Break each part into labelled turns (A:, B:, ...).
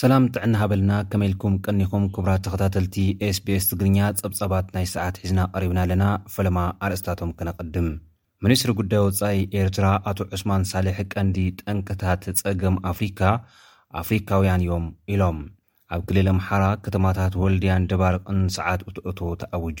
A: ሰላም ጥዕና ሃበልና ከመይ ኢልኩም ቀኒኹም ክቡራት ተኸታተልቲ ኤስቢኤስ ትግርኛ ጸብጻባት ናይ ሰዓት ሒዝና ቀሪብና ኣለና ፈለማ ኣርእስታቶም ከነቐድም ሚኒስትሪ ጉዳይ ወፃኢ ኤርትራ ኣቶ ዑስማን ሳልሕ ቀንዲ ጠንቅታት ጸገም ኣፍሪካ ኣፍሪካውያን እዮም ኢሎም ኣብ ክልል ኣምሓራ ከተማታት ወልድያን ደባርቕን ሰዓት እትእቶ ተኣውጁ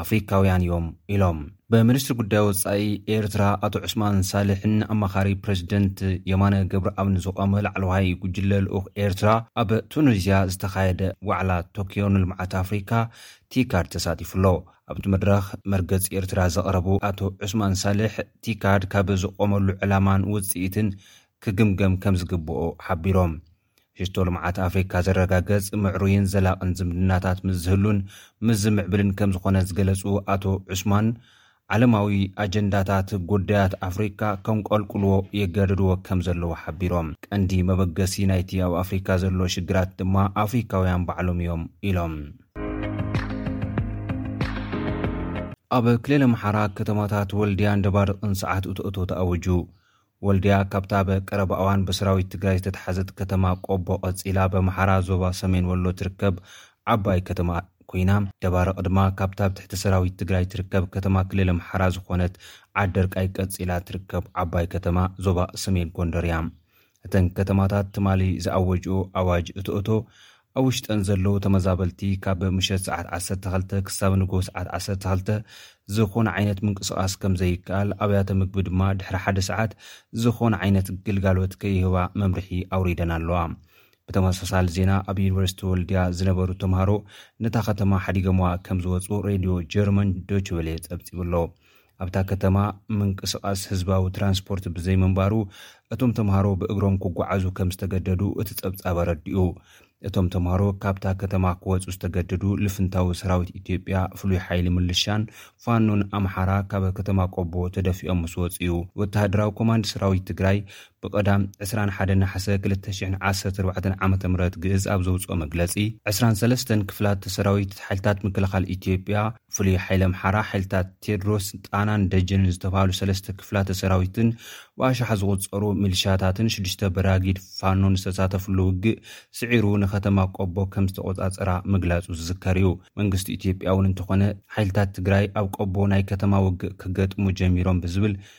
A: ኣፍሪካውያን እዮም ኢሎም። በሚኒስትሪ ጉዳይ ወፃኢ ኤርትራ ኣቶ ዑስማን ሳልሕን ኣማኻሪ ፕረዚደንት የማነ ገብረኣብን ዝቖመ ላዕለዋይ ጉጅለ ልኡኽ ኤርትራ ኣብ ቱኒዝያ ዝተኻየደ ዋዕላ ቶክዮ ንልምዓት ኣፍሪካ፣ ቲካድ፣ ተሳቲፉ ኣሎ። ኣብቲ መድረኽ መርገፂ ኤርትራ ዘቕረቡ ኣቶ ዑስማን ሳልሕ፣ ቲካድ ካብ ዝቖመሉ ዕላማን ውፅኢትን ክግምገም ከምዝግበኦ ሓቢሮም። ሕቶ ልምዓት ኣፍሪካ ዝረጋገፅ ምዕሩይን ዘላቕን ዝምድናታት ምስ ዝህሉን ምስ ዝምዕብልን ከምዝኾነ ዝገለፁ ኣቶ ዑስማን፣ ዓለማዊ ኣጀንዳታት ጉዳያት ኣፍሪካ ከንቆልቁሉዎ የገድዱዎ ከምዘለዉ ሓቢሮም። ቀንዲ መበገሲ ናይቲ ኣብ ኣፍሪካ ዘሎ ሽግራት ድማ ኣፍሪካውያን ባዕሎም እዮም ኢሎም። ኣብ ክልል ኣምሓራ ከተማታት ወልድያን ደባርቕን ሰዓት እቶ እቶ ተኣዊጁ። ወልድያ ካብታ ብ ቀረባ እዋን ብሰራዊት ትግራይ ዝተትሓዘት ከተማ ቆቦ ቀፂላ ብ ኣምሓራ ዞባ ሰሜን ወሎ ትርከብ ዓባይ ከተማ ኮይና ደባርቅ ድማ ካብታ ብ ትሕቲ ሰራዊት ትግራይ ትርከብ ከተማ ክልል ኣምሓራ ዝኾነት ዓደርቃይ ቀፂላ ትርከብ ዓባይ ከተማ ዞባ ሰሜን ጎንደር እያ። እተን ከተማታት ትማሊ ዝኣወጅኡ ኣዋጅ እቶእቶ ኣብ ውሽጠን ዘለዉ ተመዛበልቲ ካብ ምሸት ሰዓት ዓሰርተ ክልተ ክሳብ ንግሆ ሰዓት ዓሰርተ ክልተ ዝኾነ ዓይነት ምንቅስቓስ ከምዘይከኣል፣ ኣብያተ ምግቢ ድማ ድሕሪ ሓደ ሰዓት ዝኾነ ዓይነት ግልጋሎት ከይህባ መምርሒ ኣውሪደን ኣለዋ። ብተመሳሳሊ ዜና ኣብ ዩኒቨርሲቲ ወልድያ ዝነበሩ ተምሃሮ ነታ ከተማ ሓዲገምዋ ከምዝወጹ ሬድዮ ጀርመን ዶችቨሌ ጸብጺቡ'ሎ። ኣብታ ከተማ ምንቅስቓስ ህዝባዊ ትራንስፖርት ብዘይምንባሩ እቶም ተምሃሮ ብእግሮም ክጓዓዙ ከም ዝተገደዱ እቲ ጸብጻብ ኣረዲኡ። እቶም ተምሃሮ ካብታ ከተማ ክወጹ ዝተገደዱ ልፍንታዊ ሰራዊት ኢትዮጵያ፣ ፍሉይ ሓይሊ ምልሻን ፋኖን ኣምሓራ ካብ ከተማ ቆቦ ተደፊኦም ምስ ወጹ እዩ። ወተሃደራዊ ኮማንድ ሰራዊት ትግራይ ብቐዳም ዕስራን ሓደን ነሓሰ ክልተ ሽሕን ዓሰርተ ኣርባዕተን ዓመተ ምህረት ግእዝ ኣብ ዘውጽኦ መግለጺ፣ ዕስራን ሰለስተን ክፍላት ሰራዊት ሓይልታት ምክልኻል ኢትዮጵያ፣ ፍሉይ ሓይሊ ኣምሓራ፣ ሓይልታት ቴድሮስ፣ ጣናን ደጀንን ዝተብሃሉ ሰለስተ ክፍላተ ሰራዊትን ብኣሽሓት ዝቑጸሩ ሚልሻታትን ሽዱሽተ በራጊድ ፋኖን ዝተሳተፍሉ ውግእ ስዒሩ ንከተማ ቆቦ ከም ዝተቖጻጸራ ምግላጹ ዝዝከር እዩ። መንግስቲ ኢትዮጵያ እውን እንተኾነ ሓይልታት ትግራይ ኣብ ቆቦ ናይ ከተማ ውግእ ክገጥሙ ጀሚሮም ብዝብል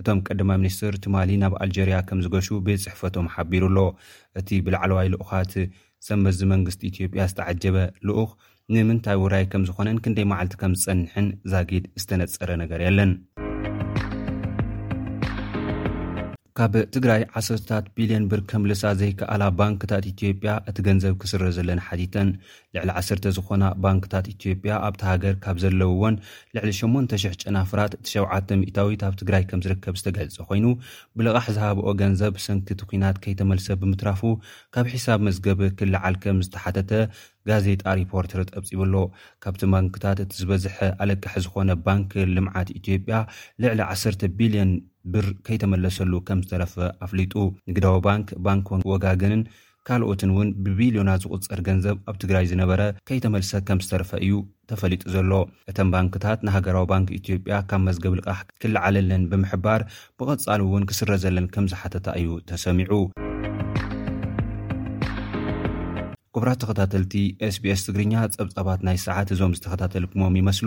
A: እቶም ቀዳማይ ሚኒስትር ትማሊ ናብ ኣልጀርያ ከምዝገሹ ቤት ፅሕፈቶም ሓቢሩ'ሎ። እቲ ብላዕለዋይ ልኡኻት ሰብ መዚ መንግስቲ ኢትዮጵያ ዝተዓጀበ ልኡኽ ንምንታይ ውራይ ከምዝኾነን ክንደይ መዓልቲ ከምዝፀንሕን ዛጊድ ዝተነፀረ ነገር የለን። ካብ ትግራይ ዓሰርተታት ቢልዮን ብር ከምልሳ ዘይከኣላ ባንክታት ኢትዮጵያ እቲ ገንዘብ ክስረዘለን ሓቲተን ልዕሊ ዓሰርተ ዝኾና ባንክታት ኢትዮጵያ ኣብታ ሃገር ካብ ዘለውወን ልዕሊ ሸሞንተ ሽሕ ጨናፍራት እቲ ሸውዓተ ሚእታዊት ኣብ ትግራይ ከም ዝርከብ ዝተገልጸ ኮይኑ ብልቓሕ ዝሃብኦ ገንዘብ ብሰንኪ እቲ ኲናት ከይተመልሰ ብምትራፉ ካብ ሒሳብ መዝገብ ክለዓል ከም ዝተሓተተ ጋዜጣ ሪፖርተር ጸብጺቡ ኣሎ። ካብቲ ባንክታት እቲ ዝበዝሐ ኣለቃሒ ዝኾነ ባንኪ ልምዓት ኢትዮጵያ ልዕሊ ዓሰርተ ቢልዮን ብር ከይተመለሰሉ ከም ዝተረፈ ኣፍሊጡ። ንግዳዊ ባንክ፣ ባንክ ወጋገንን ካልኦትን እውን ብቢልዮናት ዝቑፀር ገንዘብ ኣብ ትግራይ ዝነበረ ከይተመልሰ ከምዝተረፈ እዩ ተፈሊጡ ዘሎ። እተን ባንክታት ንሃገራዊ ባንኪ ኢትዮጵያ ካብ መዝገብ ልቓሕ ክለዓለለን ብምሕባር ብቐፃሊ እውን ክስረዘለን ከምዝሓተታ እዩ ተሰሚዑ። ክቡራት ተኸታተልቲ SBS ትግርኛ ፀብፃባት ናይ ሰዓት እዞም ዝተኸታተልክሞም ይመስሉ።